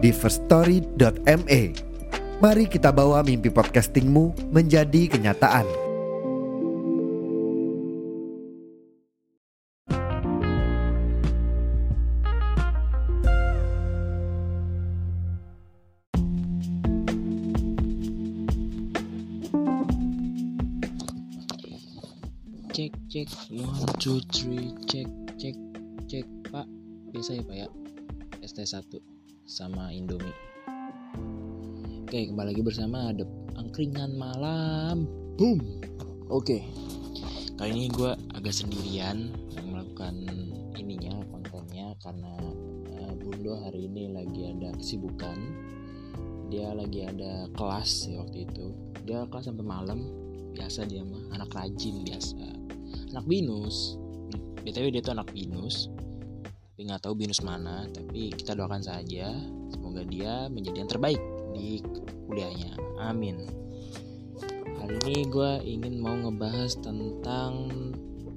di firststory.me. Mari kita bawa mimpi podcastingmu menjadi kenyataan. cek cek. One two three. Cek cek cek. Pak biasa ya pak ya? ST1 sama Indomie. Oke kembali lagi bersama ada angkringan malam. Boom. Oke. Kali ini gue agak sendirian melakukan ininya kontennya karena uh, Bundo hari ini lagi ada kesibukan. Dia lagi ada kelas ya waktu itu. Dia kelas sampai malam. Biasa dia mah anak rajin biasa. Anak binus. Btw dia tuh anak binus tapi nggak tahu binus mana tapi kita doakan saja semoga dia menjadi yang terbaik di kuliahnya. Amin. Hari ini gue ingin mau ngebahas tentang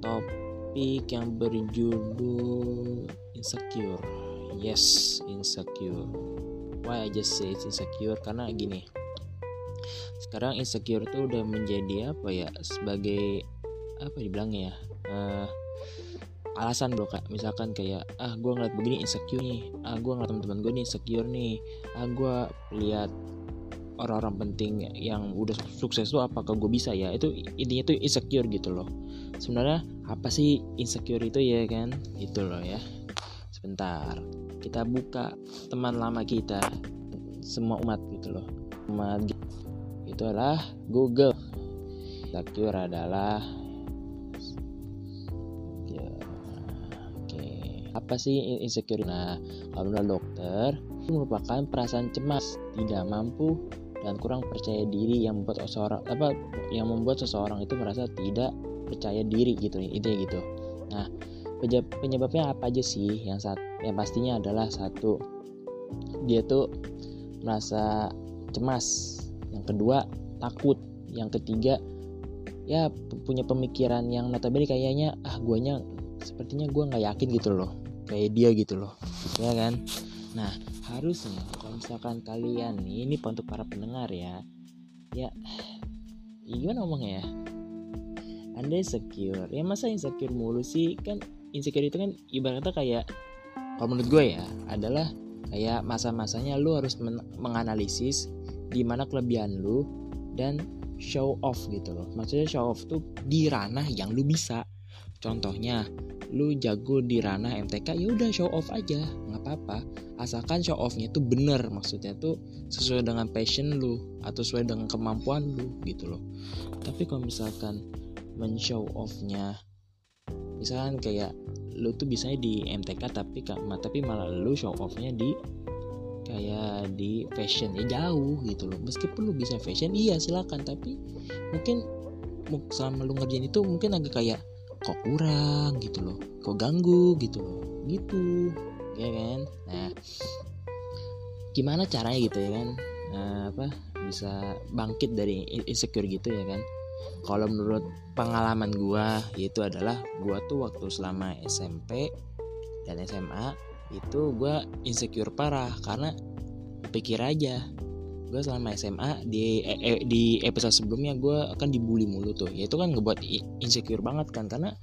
topik yang berjudul insecure. Yes insecure. Why I just say it's insecure? Karena gini sekarang insecure tuh udah menjadi apa ya? Sebagai apa dibilangnya ya? Uh, alasan bro kak. Misalkan kayak ah gue ngeliat begini insecure nih. Ah gue ngeliat teman-teman gue nih insecure nih. Ah gue lihat orang-orang penting yang udah sukses tuh apakah gue bisa ya? Itu intinya tuh insecure gitu loh. Sebenarnya apa sih insecure itu ya kan? Gitu loh ya. Sebentar. Kita buka teman lama kita. Semua umat gitu loh. Umat itu adalah Google. Insecure adalah apa sih insecure nah menurut dokter merupakan perasaan cemas tidak mampu dan kurang percaya diri yang membuat seseorang apa yang membuat seseorang itu merasa tidak percaya diri gitu intinya gitu. Nah penyebabnya apa aja sih? Yang saat yang pastinya adalah satu dia tuh merasa cemas. Yang kedua takut. Yang ketiga ya punya pemikiran yang notabene kayaknya ah guanya sepertinya gua nggak yakin gitu loh kayak dia gitu loh. Ya kan? Nah harusnya kalau misalkan kalian nih ini untuk para pendengar ya. Ya, ya gimana ngomongnya ya? Anda insecure. Ya masa insecure mulu sih? Kan insecure itu kan ibaratnya kayak kalau menurut gue ya adalah kayak masa-masanya lu harus menganalisis di mana kelebihan lu dan show off gitu loh. Maksudnya show off tuh di ranah yang lu bisa. Contohnya lu jago di ranah MTK ya udah show off aja nggak apa-apa. Asalkan show offnya tuh bener maksudnya tuh sesuai dengan passion lu atau sesuai dengan kemampuan lu gitu loh. Tapi kalau misalkan men-show offnya misalkan kayak lu tuh bisanya di MTK tapi tapi malah lu show offnya di kayak di fashion ya jauh gitu loh. Meskipun lu bisa fashion iya silakan tapi mungkin selama lu ngerjain itu mungkin agak kayak kok kurang gitu loh kok ganggu gitu loh gitu ya kan? Nah gimana caranya gitu ya kan? Nah, apa bisa bangkit dari insecure gitu ya kan? Kalau menurut pengalaman gua itu adalah gua tuh waktu selama SMP dan SMA itu gue insecure parah karena pikir aja gue selama SMA di eh, di episode sebelumnya gue akan dibully mulu tuh. Ya itu kan ngebuat insecure banget kan karena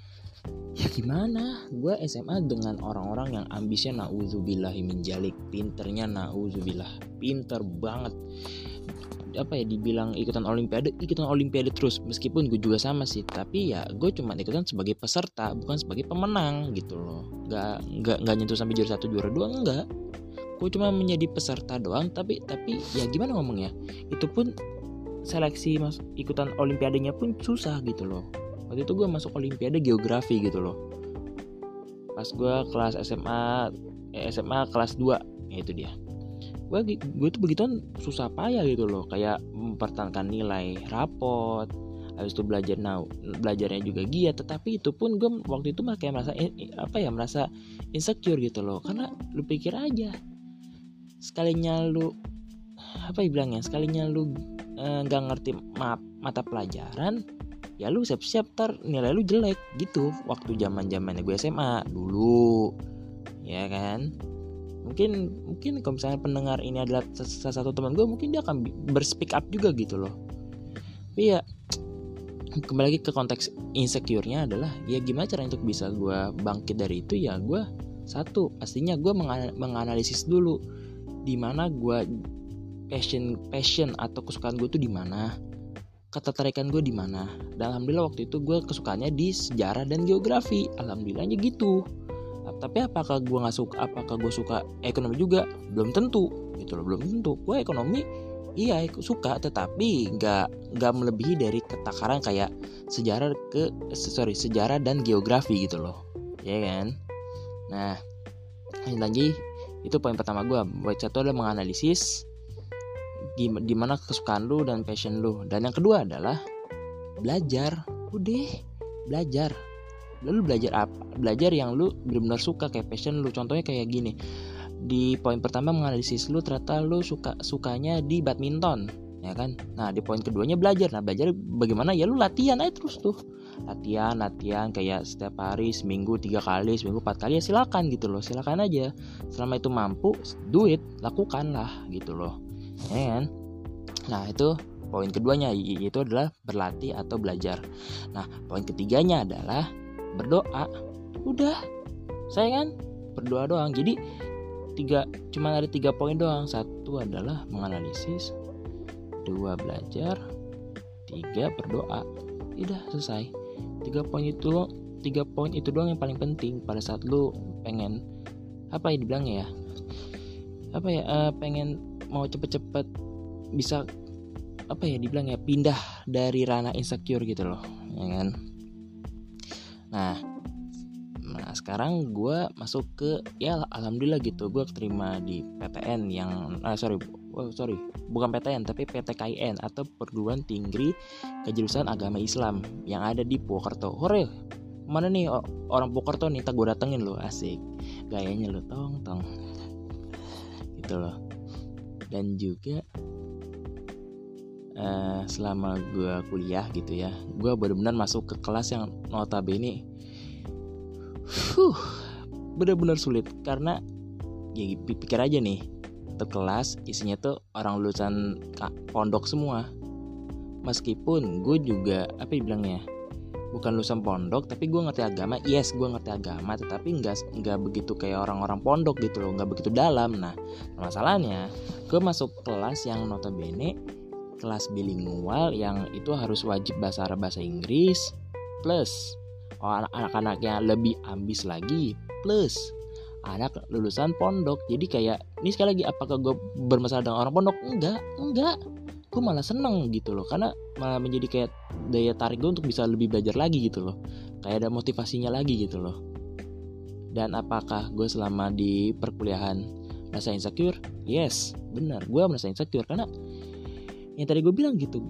ya gimana? Gue SMA dengan orang-orang yang ambisnya nauzubillah minjalik pinternya nauzubillah pinter banget. Apa ya dibilang ikutan olimpiade ikutan olimpiade terus meskipun gue juga sama sih. Tapi ya gue cuma ikutan sebagai peserta bukan sebagai pemenang gitu loh. Nggak nggak nggak nyentuh sampai juara satu juara dua enggak gue cuma menjadi peserta doang tapi tapi ya gimana ngomongnya? Itu pun seleksi mas ikutan olimpiadenya pun susah gitu loh. Waktu itu gue masuk olimpiade geografi gitu loh. Pas gue kelas SMA eh, SMA kelas 2 ya itu dia. Gue gue tuh begitu susah payah gitu loh kayak mempertahankan nilai rapot habis itu belajar now belajarnya juga giat tetapi itu pun gue waktu itu kayak merasa apa ya merasa insecure gitu loh. Karena lu pikir aja sekalinya lu apa ya bilangnya sekalinya lu eh, nggak uh, ngerti map mata pelajaran ya lu siap-siap ter nilai lu jelek gitu. Waktu zaman zamannya gue SMA dulu ya kan? Mungkin mungkin kalau misalnya pendengar ini adalah salah satu teman gue mungkin dia akan berspeak up juga gitu loh. Tapi ya kembali lagi ke konteks insecure-nya adalah ya gimana cara untuk bisa gue bangkit dari itu? Ya gue satu pastinya gue menganalisis dulu di mana gue passion passion atau kesukaan gue tuh di mana ketertarikan gue di mana dan alhamdulillah waktu itu gue kesukaannya di sejarah dan geografi. Alhamdulillahnya gitu. Tapi apakah gue nggak suka apakah gue suka ekonomi juga? Belum tentu gitu loh belum tentu. Gue ekonomi iya suka tetapi nggak nggak melebihi dari ketakaran kayak sejarah ke sorry sejarah dan geografi gitu loh. Ya kan? Nah lagi itu poin pertama gue poin satu adalah menganalisis di mana kesukaan lu dan passion lu. Dan yang kedua adalah belajar. Udah belajar. Lu belajar apa belajar yang lu benar-benar suka kayak passion lu. Contohnya kayak gini. Di poin pertama menganalisis lu ternyata lu suka sukanya di badminton ya kan? Nah di poin keduanya belajar. Nah belajar bagaimana ya lu latihan aja terus tuh latihan latihan kayak setiap hari seminggu tiga kali seminggu empat kali ya silakan gitu loh silakan aja. Selama itu mampu duit lakukanlah gitu loh. Kan nah itu poin keduanya yaitu adalah berlatih atau belajar. Nah poin ketiganya adalah berdoa. Udah saya kan berdoa doang. Jadi tiga cuma ada tiga poin doang. Satu adalah menganalisis dua belajar tiga berdoa. Udah selesai tiga poin itu tiga poin itu doang yang paling penting pada saat lu pengen apa yang dibilang ya? Apa ya uh, pengen mau cepet-cepet bisa apa ya dibilang ya pindah dari ranah insecure gitu loh ya kan? Nah Nah sekarang gue masuk ke ya alhamdulillah gitu gue terima di PTN yang ah, sorry oh, sorry. Bukan PTN tapi PTKIN atau perguruan tinggi kejurusan agama Islam yang ada di Purwokerto. Hore mana nih orang Purwokerto nih? Tak gue datengin lo asik. Gayanya lo tong tong. Gitu loh. Dan juga uh, selama gue kuliah gitu ya gue benar-benar masuk ke kelas yang notabene huh, benar-benar sulit. Karena ya pikir aja nih satu kelas isinya tuh orang lulusan pondok semua. Meskipun gue juga apa ya bilangnya bukan lulusan pondok tapi gue ngerti agama. Yes gue ngerti agama tetapi nggak nggak begitu kayak orang-orang pondok gitu loh nggak begitu dalam. Nah masalahnya gue masuk kelas yang notabene kelas bilingual yang itu harus wajib bahasa Arab bahasa Inggris plus. Oh, anak-anaknya lebih ambis lagi plus anak lulusan pondok. Jadi kayak ini sekali lagi apakah gue bermasalah dengan orang pondok? Enggak enggak. Gue malah seneng gitu loh. Karena malah menjadi kayak daya tarik gue untuk bisa lebih belajar lagi gitu loh. Kayak ada motivasinya lagi gitu loh. Dan apakah gue selama di perkuliahan merasa insecure? Yes benar. Gue merasa insecure karena yang tadi gue bilang gitu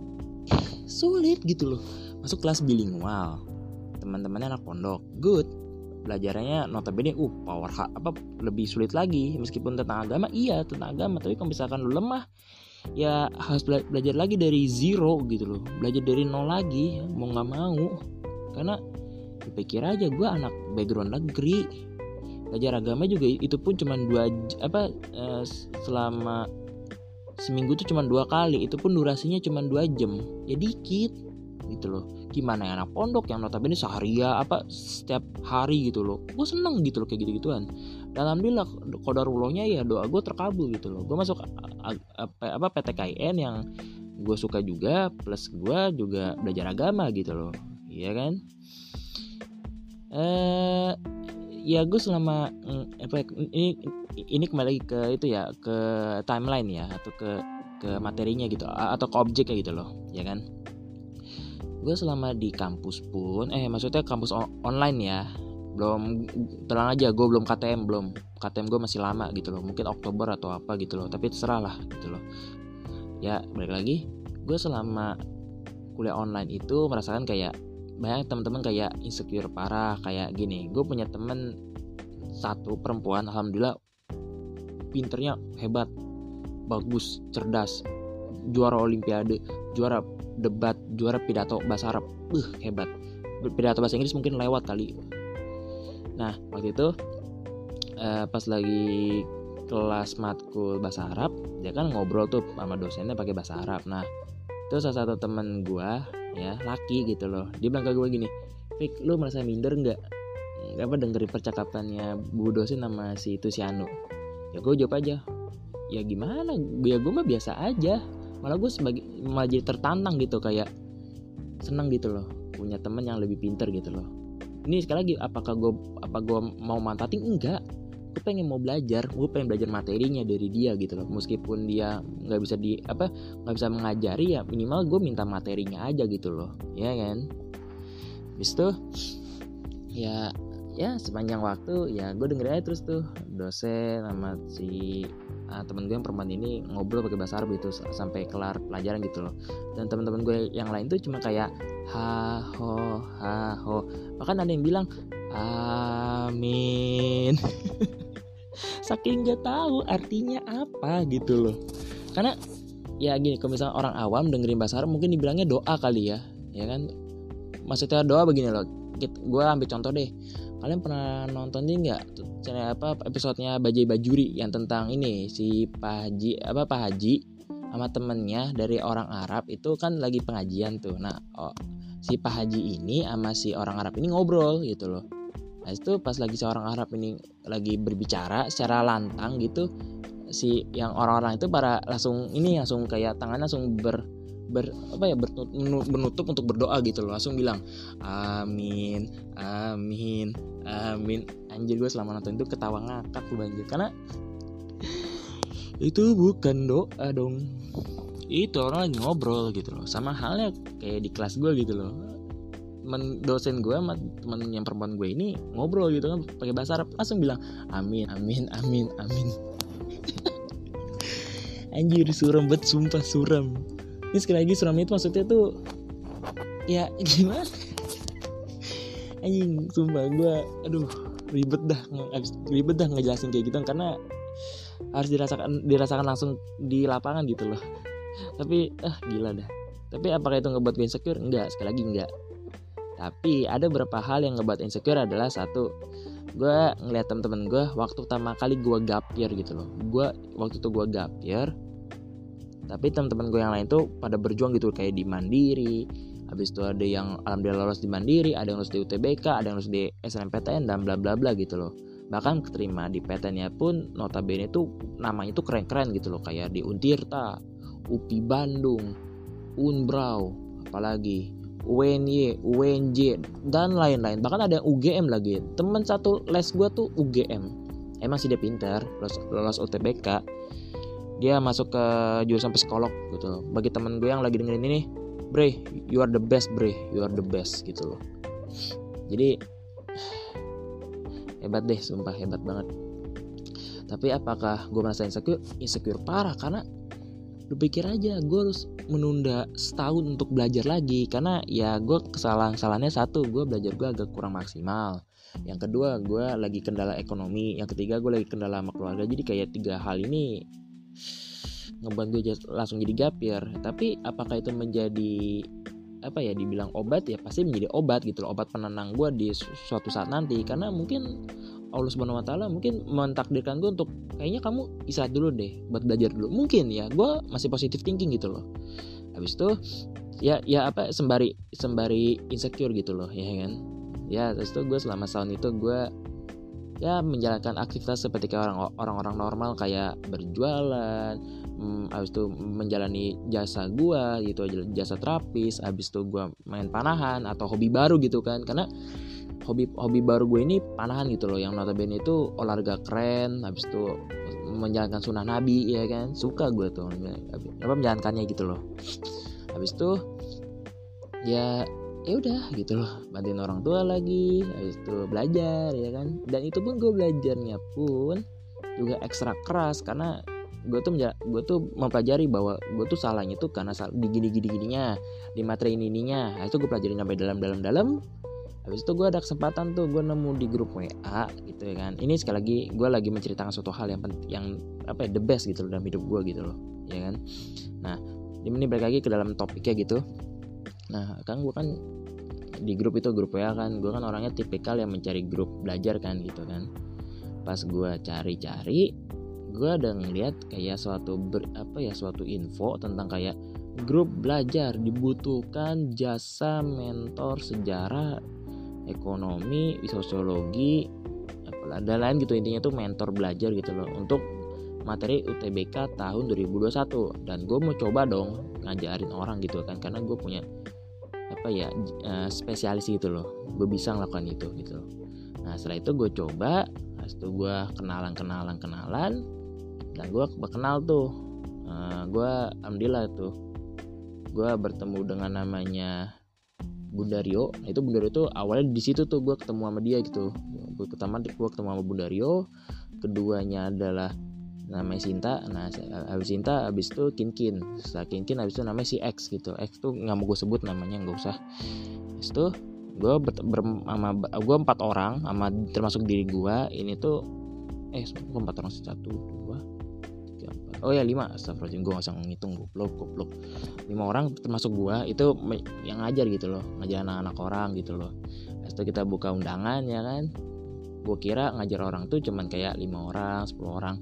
sulit gitu loh. Masuk kelas bilingual. Teman-temannya anak pondok. Good belajarnya notabene uh power apa lebih sulit lagi. Meskipun tentang agama iya tentang agama. Tapi kalau misalkan lu lemah ya harus bela belajar lagi dari zero gitu loh. Belajar dari nol lagi mau nggak mau. Karena pikir aja gue anak background negeri. Belajar agama juga itu pun cuma dua apa eh, selama seminggu tuh cuma dua kali. Itu pun durasinya cuma dua jam. Ya dikit gitu loh gimana ya anak pondok yang notabene seharian apa setiap hari gitu loh. Gue seneng gitu loh kayak gitu gituan dan alhamdulillah kodarullahnya ya doa gue terkabul gitu loh. Gue masuk apa, PTKIN yang gue suka juga plus gue juga belajar agama gitu loh. Iya kan? Eh ya gue selama mm, apa ya, ini ini kembali lagi ke itu ya ke timeline ya atau ke ke materinya gitu atau ke objeknya gitu loh. Ya kan gue selama di kampus pun eh maksudnya kampus on online ya belum tenang aja gue belum KTM belum. KTM gue masih lama gitu loh mungkin Oktober atau apa gitu loh tapi terserah lah gitu loh. Ya balik lagi gue selama kuliah online itu merasakan kayak banyak teman-teman kayak insecure parah kayak gini. Gue punya temen satu perempuan alhamdulillah pinternya hebat bagus cerdas juara olimpiade juara debat juara pidato bahasa Arab. Uh hebat. Pidato bahasa Inggris mungkin lewat kali. Nah waktu itu uh, pas lagi kelas matkul bahasa Arab dia kan ngobrol tuh sama dosennya pakai bahasa Arab. Nah itu salah satu temen gue ya laki gitu loh. Dia bilang ke gue gini Fik lu merasa minder nggak? Apa dengerin percakapannya bu dosen sama si itu si Anu. Ya gue jawab aja ya gimana? Ya gue mah biasa aja malah gue sebagai malah jadi tertantang gitu kayak seneng gitu loh punya temen yang lebih pinter gitu loh. Ini sekali lagi apakah gue apa gue mau mantatin enggak. Gue pengen mau belajar gue pengen belajar materinya dari dia gitu loh. Meskipun dia nggak bisa di apa nggak bisa mengajari ya minimal gue minta materinya aja gitu loh. Ya kan? Habis itu ya ya sepanjang waktu ya gue dengerin aja terus tuh dosen sama si uh, temen gue yang perempuan ini ngobrol pakai bahasa Arab gitu sampai kelar pelajaran gitu loh. Dan teman-teman gue yang lain tuh cuma kayak ha ho ha ho. Bahkan ada yang bilang amin. Saking nggak tahu artinya apa gitu loh. Karena ya gini kalau misalnya orang awam dengerin bahasa Arab mungkin dibilangnya doa kali ya ya kan? Maksudnya doa begini loh. Gue ambil contoh deh kalian pernah nonton ini nggak? Channel apa episodenya Bajai Bajuri yang tentang ini si Pak Haji apa Pak Haji sama temennya dari orang Arab itu kan lagi pengajian tuh. Nah oh, si Pak Haji ini sama si orang Arab ini ngobrol gitu loh. Nah itu pas lagi seorang Arab ini lagi berbicara secara lantang gitu si yang orang-orang itu para langsung ini langsung kayak tangannya langsung ber ber apa ya bernutup untuk berdoa gitu loh. Langsung bilang amin amin amin. Anjir gue selama nonton itu ketawa ngakak gue banjir karena itu bukan doa dong. Itu orang lagi ngobrol gitu loh. Sama halnya kayak di kelas gue gitu loh. Temen dosen gue sama temen yang perempuan gue ini ngobrol gitu kan pakai bahasa Arab. Langsung bilang amin amin amin amin. Anjir suram banget sumpah suram ini sekali lagi suram itu maksudnya tuh ya gimana? Anjing sumpah gue aduh ribet dah ribet dah ngejelasin kayak gitu karena harus dirasakan dirasakan langsung di lapangan gitu loh. Tapi ah gila dah. Tapi apakah itu ngebuat gue insecure? Enggak sekali lagi enggak. Tapi ada beberapa hal yang ngebuat insecure adalah satu gue ngeliat temen-temen gue waktu pertama kali gue gapir gitu loh. Gue waktu itu gue gapir tapi teman-teman gue yang lain tuh pada berjuang gitu kayak di mandiri habis itu ada yang alhamdulillah lolos di mandiri ada yang lolos di UTBK ada yang lolos di SNMPTN dan bla bla bla gitu loh. Bahkan keterima di PTN-nya pun notabene tuh namanya tuh keren-keren gitu loh kayak di Untirta, UPI Bandung, Unbrau, apalagi UNY, UNJ dan lain-lain. Bahkan ada yang UGM lagi. Temen satu les gue tuh UGM emang sih dia pintar lolos, lolos UTBK dia masuk ke jurusan psikolog gitu loh. Bagi temen gue yang lagi dengerin ini bre you are the best bre. You are the best gitu loh. Jadi hebat deh sumpah hebat banget. Tapi apakah gue merasa insecure? Insecure parah karena lu pikir aja gue harus menunda setahun untuk belajar lagi. Karena ya gue kesalahan kesalahannya satu gue belajar gue agak kurang maksimal. Yang kedua gue lagi kendala ekonomi. Yang ketiga gue lagi kendala sama keluarga. Jadi kayak tiga hal ini ngebuat gue langsung jadi gapir. Tapi apakah itu menjadi apa ya dibilang obat? Ya pasti menjadi obat gitu loh. Obat penenang gue di suatu saat nanti. Karena mungkin Allah Subhanahu Wa Taala mungkin mentakdirkan gue untuk kayaknya kamu istirahat dulu deh buat belajar dulu. Mungkin ya gue masih positif thinking gitu loh. Habis itu ya ya apa sembari sembari insecure gitu loh ya kan? Ya terus itu gue selama tahun itu gue ya menjalankan aktivitas seperti orang orang-orang normal kayak berjualan hmm, habis itu menjalani jasa gua gitu jasa terapis habis itu gua main panahan atau hobi baru gitu kan. Karena hobi hobi baru gue ini panahan gitu loh yang notabene itu olahraga keren habis itu menjalankan sunnah nabi ya kan. Suka gue tuh apa menjalankannya gitu loh. Habis itu ya ya udah gitu loh bantuin orang tua lagi habis itu belajar ya kan. Dan itu pun gue belajarnya pun juga ekstra keras karena gue tuh gue tuh mempelajari bahwa gue tuh salahnya tuh karena salah, di gini gini gininya di materi ini ininya. Nah, itu gue pelajari sampai dalam dalam dalam habis itu gue ada kesempatan tuh gue nemu di grup WA gitu ya kan. Ini sekali lagi gue lagi menceritakan suatu hal yang penting yang apa ya the best gitu loh dalam hidup gue gitu loh ya kan. Nah ini balik lagi ke dalam topiknya gitu nah kan gue kan di grup itu grup ya kan gue kan orangnya tipikal yang mencari grup belajar kan gitu kan. Pas gue cari-cari gue ada ngeliat kayak suatu ber, apa ya suatu info tentang kayak grup belajar dibutuhkan jasa mentor sejarah ekonomi sosiologi ada lain gitu. Intinya tuh mentor belajar gitu loh untuk materi UTBK tahun 2021 dan gue mau coba dong ngajarin orang gitu kan karena gue punya apa ya uh, spesialis gitu loh. Gue bisa ngelakukan itu gitu loh. nah setelah itu gue coba habis itu gue kenalan kenalan kenalan dan gue kenal tuh uh, gue alhamdulillah tuh gue bertemu dengan namanya Bundario. Nah itu Bundario tuh awalnya di situ tuh gue ketemu sama dia gitu. Gue pertama gue ketemu sama Bundario keduanya adalah namanya Sinta nah habis Sinta habis itu Kinkin. Setelah Kinkin habis itu namanya si X gitu. X tuh nggak mau gue sebut namanya nggak usah. Habis itu gue ber, ber, sama gue empat orang sama termasuk diri gue ini tuh eh gue empat orang satu dua tiga empat oh ya lima. Astagfirullahaladzim gue nggak usah ngitung goblok goblok. Lima orang termasuk gue itu yang ngajar gitu loh ngajar anak-anak orang gitu loh. Habis itu kita buka undangan ya kan. Gue kira ngajar orang tuh cuman kayak lima orang 10 orang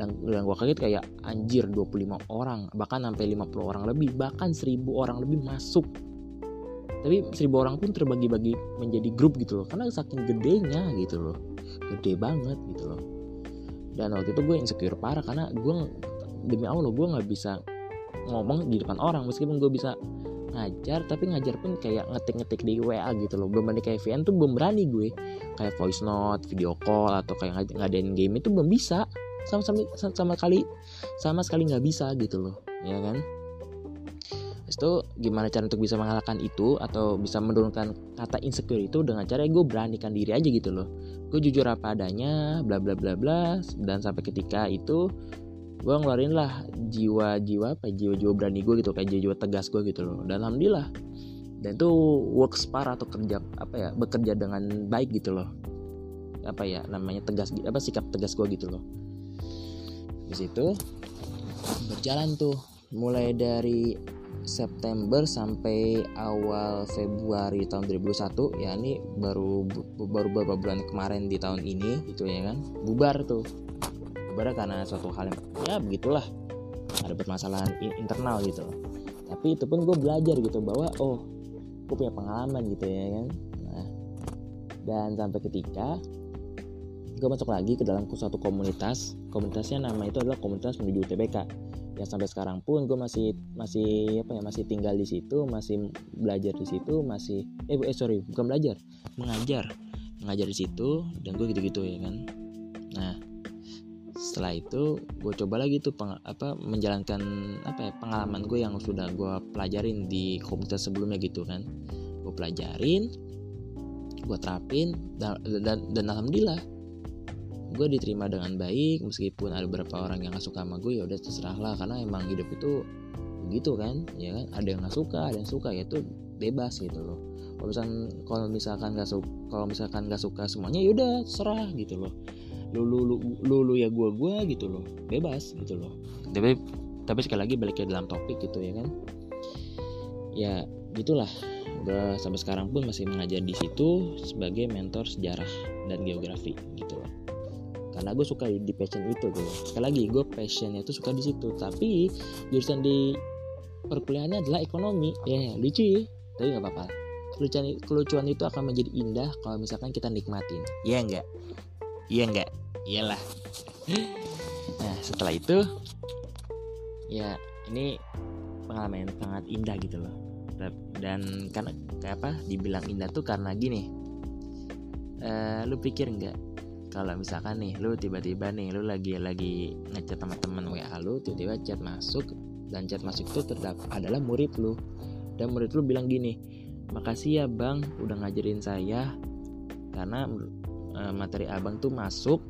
dan, dan gue kaget kayak anjir 25 orang bahkan sampai 50 orang lebih bahkan 1000 orang lebih masuk. Tapi 1000 orang pun terbagi-bagi menjadi grup gitu loh karena saking gedenya gitu loh gede banget gitu loh. Dan waktu itu gue insecure parah karena gue demi Allah gue nggak bisa ngomong di depan orang meskipun gue bisa ngajar tapi ngajar pun kayak ngetik-ngetik di WA gitu loh. Belum berani kayak VN tuh belum berani gue. Kayak voice note video call atau kayak ngadain game itu belum bisa sama sama sama kali sama sekali nggak bisa gitu loh ya kan? Itu gimana cara untuk bisa mengalahkan itu atau bisa menurunkan kata insecure itu dengan cara gue beranikan diri aja gitu loh. Gue jujur apa adanya bla bla bla bla dan sampai ketika itu gue ngeluarin lah jiwa-jiwa apa jiwa-jiwa berani gue gitu kayak jiwa-jiwa tegas gue gitu loh. Dan alhamdulillah dan itu works parah atau kerja apa ya bekerja dengan baik gitu loh. Apa ya namanya tegas apa sikap tegas gue gitu loh di situ berjalan tuh mulai dari September sampai awal Februari tahun 2021 ya ini baru baru beberapa bulan kemarin di tahun ini gitu ya kan bubar tuh. Bubar karena suatu hal yang ya begitulah ada permasalahan internal gitu. Tapi itu pun gue belajar gitu bahwa oh gue punya pengalaman gitu ya kan. Nah dan sampai ketika gue masuk lagi ke dalam suatu komunitas komunitasnya nama itu adalah komunitas menuju UTBK yang sampai sekarang pun gue masih masih apa ya masih tinggal di situ masih belajar di situ masih eh, eh sorry bukan belajar mengajar. Mengajar di situ dan gue gitu-gitu ya kan? Nah setelah itu gue coba lagi tuh peng, apa menjalankan apa ya pengalaman gue yang sudah gue pelajarin di komunitas sebelumnya gitu kan. Gue pelajarin gue terapin dan, dan, dan alhamdulillah gue diterima dengan baik meskipun ada beberapa orang yang gak suka sama gue ya udah terserah lah karena emang hidup itu begitu kan ya kan? Ada yang gak suka ada yang suka ya itu bebas gitu loh. Misalkan kalau misalkan gak suka kalau misalkan gak suka semuanya ya udah serah gitu loh. Lu lu lu, ya gue gue gitu loh. Bebas gitu loh. Tapi tapi sekali lagi balik ke dalam topik gitu ya kan? Ya gitulah. Gue sampai sekarang pun masih mengajar di situ sebagai mentor sejarah dan geografi gitu loh karena gue suka di passion itu tuh sekali lagi gue passionnya tuh suka di situ. Tapi jurusan di perkuliahannya adalah ekonomi. Ya yeah, lucu. Ya tapi nggak apa-apa. Kelucuan kelucuan itu akan menjadi indah kalau misalkan kita nikmatin. Iya enggak iya enggak iyalah. Nah setelah itu ya ini pengalaman yang sangat indah gitu loh. Dan karena kayak apa dibilang indah tuh karena gini. Uh, lu pikir nggak kalau misalkan nih lu tiba-tiba nih lu lagi lagi ngechat sama teman WA lu tiba-tiba chat masuk dan chat masuk itu terdapat adalah murid lu. Dan murid lu bilang gini makasih ya bang udah ngajarin saya. Karena uh, materi abang tuh masuk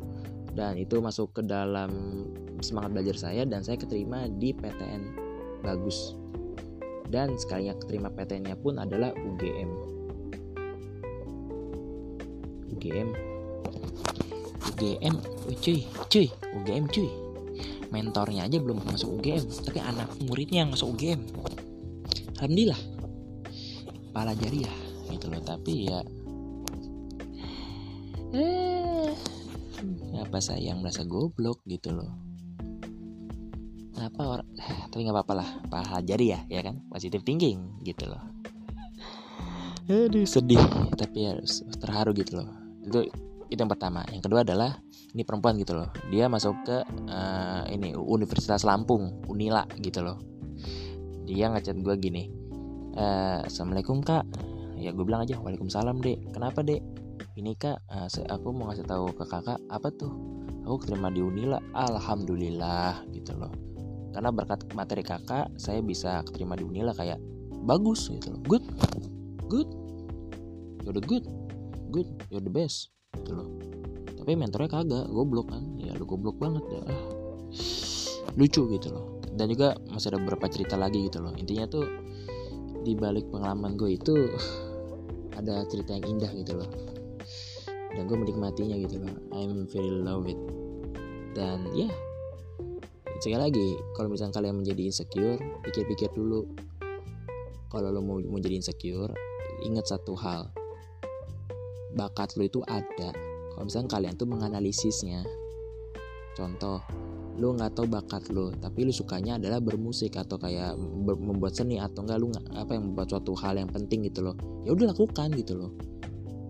dan itu masuk ke dalam semangat belajar saya dan saya keterima di PTN bagus. Dan sekalinya keterima PTN-nya pun adalah UGM UGM UGM cuy cuy UGM cuy. Mentornya aja belum masuk UGM tapi anak muridnya yang masuk UGM alhamdulillah. Pala jariah gitu loh tapi ya eh apa saya yang merasa goblok gitu loh. Apa orang tapi nggak apa-apa lah pahala jari ya ya kan? Positif thinking gitu loh. Aduh sedih tapi harus terharu gitu loh. Itu itu yang pertama. Yang kedua adalah ini perempuan gitu loh. Dia masuk ke uh, ini Universitas Lampung Unila gitu loh. Dia ngechat gue gini e, assalamualaikum kak. Ya gue bilang aja waalaikumsalam dek. Kenapa dek? Ini kak uh, aku mau ngasih tahu ke kakak apa tuh? Aku terima di Unila. Alhamdulillah gitu loh. Karena berkat materi kakak saya bisa keterima di Unila kayak bagus gitu loh. Good good you're the good good you're the best gitu loh. Tapi mentornya kagak goblok kan. Ya lu goblok banget ya. Lucu gitu loh. Dan juga masih ada beberapa cerita lagi gitu loh. Intinya tuh di balik pengalaman gue itu ada cerita yang indah gitu loh. Dan gue menikmatinya gitu loh. I'm very love it dan ya. Yeah, sekali lagi kalau misalnya kalian menjadi insecure pikir-pikir dulu. Kalau lo mau menjadi insecure ingat satu hal bakat lo itu ada. Kalau misalnya kalian tuh menganalisisnya. Contoh lu nggak tahu bakat lu tapi lu sukanya adalah bermusik atau kayak membuat seni atau enggak lu apa yang membuat suatu hal yang penting gitu loh. Ya udah lakukan gitu loh.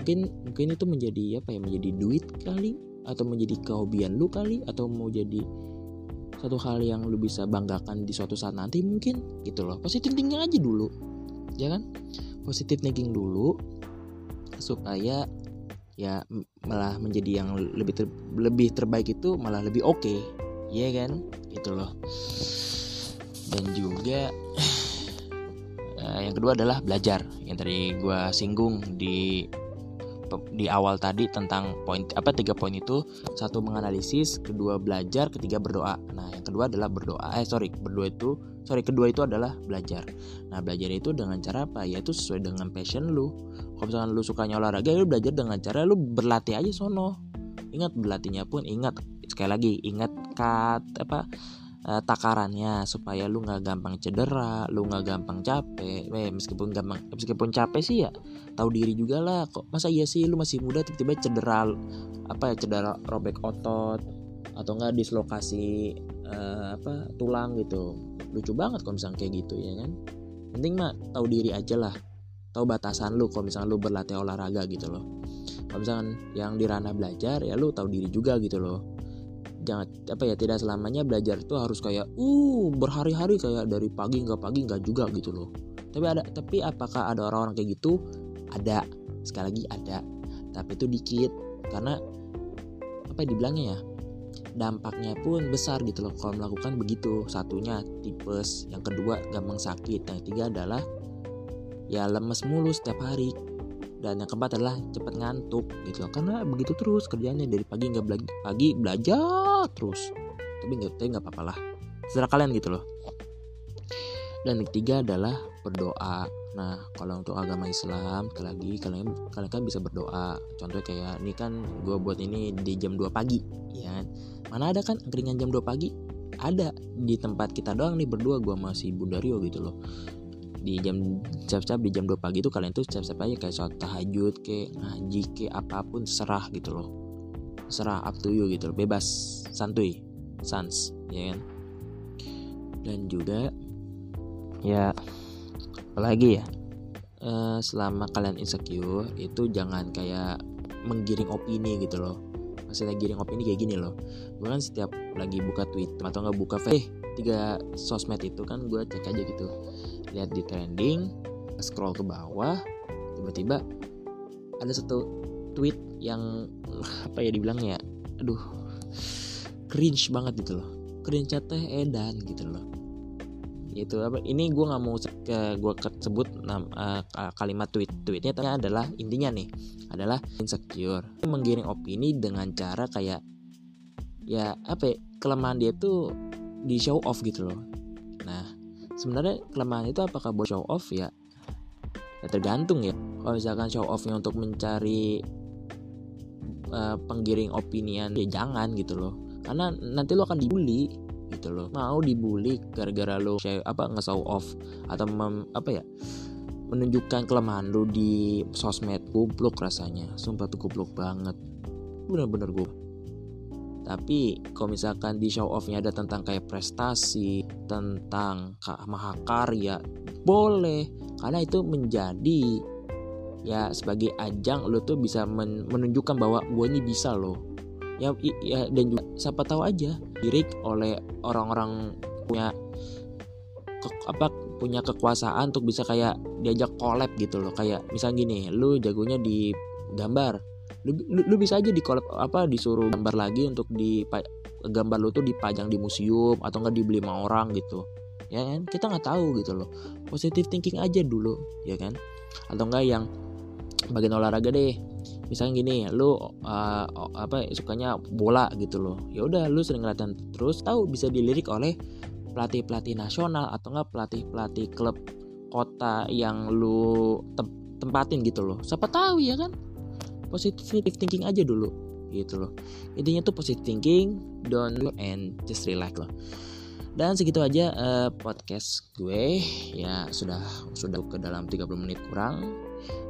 Mungkin mungkin itu menjadi apa ya menjadi duit kali atau menjadi kehobian lu kali atau mau jadi satu hal yang lu bisa banggakan di suatu saat nanti mungkin gitu loh. Positif thinking aja dulu ya kan? Positif thinking dulu supaya ya malah menjadi yang lebih ter, lebih terbaik itu malah lebih oke. Okay. ya kan? Itu loh. Dan juga uh, yang kedua adalah belajar. Yang tadi gue singgung di di awal tadi tentang poin apa tiga poin itu. Satu menganalisis kedua belajar ketiga berdoa. Nah yang kedua adalah berdoa. Eh sorry berdoa itu sorry kedua itu adalah belajar. Nah belajar itu dengan cara apa? Yaitu sesuai dengan passion lu. Kalau misalnya lu sukanya olahraga lu belajar dengan cara lu berlatih aja sono. Ingat berlatihnya pun ingat. Sekali lagi ingat kat apa uh, takarannya supaya lu nggak gampang cedera, lu nggak gampang capek. Eh, meskipun gampang, meskipun capek sih ya tahu diri juga lah. Kok masa iya sih lu masih muda tiba-tiba cedera apa ya cedera robek otot atau enggak dislokasi uh, apa tulang gitu. Lucu banget kalau misalnya kayak gitu ya kan. Penting mah tahu diri aja lah. Tahu batasan lu kalau misalnya lu berlatih olahraga gitu loh. Kalau misalkan yang di ranah belajar ya lu tahu diri juga gitu loh jangan apa ya tidak selamanya belajar itu harus kayak uh berhari-hari kayak dari pagi nggak pagi nggak juga gitu loh. Tapi ada tapi apakah ada orang-orang kayak gitu? Ada. Sekali lagi ada. Tapi itu dikit. Karena apa ya dibilangnya ya dampaknya pun besar gitu loh kalau melakukan begitu. Satunya tipes. Yang kedua gampang sakit. Yang ketiga adalah ya lemes mulu setiap hari dan yang keempat adalah cepat ngantuk gitu. Karena begitu terus kerjanya dari pagi nggak bela pagi belajar terus. Tapi nggak tapi nggak apa-apa lah kalian gitu loh. Dan yang ketiga adalah berdoa. Nah kalau untuk agama Islam sekali lagi kalian kalian kan bisa berdoa. Contohnya kayak ini kan gue buat ini di jam 2 pagi ya kan? Mana ada kan angkringan jam 2 pagi? Ada. Di tempat kita doang nih berdua gue masih Bundario gitu loh di jam siap-siap di jam 2 pagi itu kalian tuh siap-siap aja kayak sholat tahajud ke ngaji ke apa pun serah gitu loh. Serah up to you gitu loh. Bebas santuy sans ya kan? Dan juga ya apalagi ya uh, selama kalian insecure itu jangan kayak menggiring opini gitu loh. Maksudnya giring opini kayak gini loh. Gue kan setiap lagi buka tweet atau nggak buka eh tiga sosmed itu kan gue cek aja gitu lihat di trending scroll ke bawah tiba-tiba ada satu tweet yang apa ya dibilangnya aduh cringe banget gitu loh. Cringe teh edan gitu loh. Itu apa ini gue nggak mau ke gue sebut uh, kalimat tweet. Tweetnya adalah intinya nih adalah insecure. Menggiring opini dengan cara kayak ya apa ya, kelemahan dia tuh di show off gitu loh sebenarnya kelemahan itu apakah buat show off ya? Ya tergantung ya. Kalau misalkan show offnya untuk mencari uh, penggiring opinian ya jangan gitu loh. Karena nanti lo akan dibully gitu loh. Mau dibully gara-gara lo share apa nge-show off atau mem, apa ya menunjukkan kelemahan lo di sosmed goblok rasanya. Sumpah tuh goblok banget. Bener-bener gue tapi kalau misalkan di show offnya ada tentang kayak prestasi tentang mahakarya boleh. Karena itu menjadi ya sebagai ajang lo tuh bisa men menunjukkan bahwa gue ini bisa loh. Ya, ya dan juga siapa tahu aja dirik oleh orang-orang punya ke, apa punya kekuasaan untuk bisa kayak diajak collab gitu loh. Kayak misalnya gini lu jagonya di gambar lu, lu, lu bisa aja di collab apa disuruh gambar lagi untuk di gambar lu tuh dipajang di museum atau enggak dibeli sama orang gitu. Ya kan? Kita nggak tahu gitu loh. Positive thinking aja dulu ya kan? Atau enggak yang bagian olahraga deh. Misalnya gini lu uh, apa sukanya bola gitu loh. Ya udah lu sering latihan terus tahu bisa dilirik oleh pelatih pelatih nasional atau enggak pelatih pelatih klub kota yang lu tem tempatin gitu loh. Siapa tahu ya kan positive thinking aja dulu gitu loh. Intinya tuh positive thinking don't and just relax loh dan segitu aja uh, podcast gue. Ya sudah sudah ke dalam 30 menit kurang.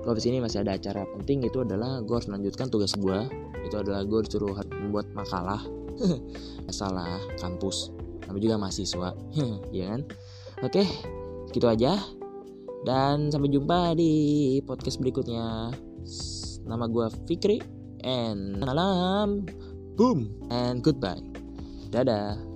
Kalau di sini masih ada acara penting itu adalah gue harus melanjutkan tugas gue. Itu adalah gue disuruh membuat makalah. Masalah kampus. Tapi juga mahasiswa ya kan? Oke gitu aja. Dan sampai jumpa di podcast berikutnya nama gue Fikri. And salam boom. And goodbye. Dadah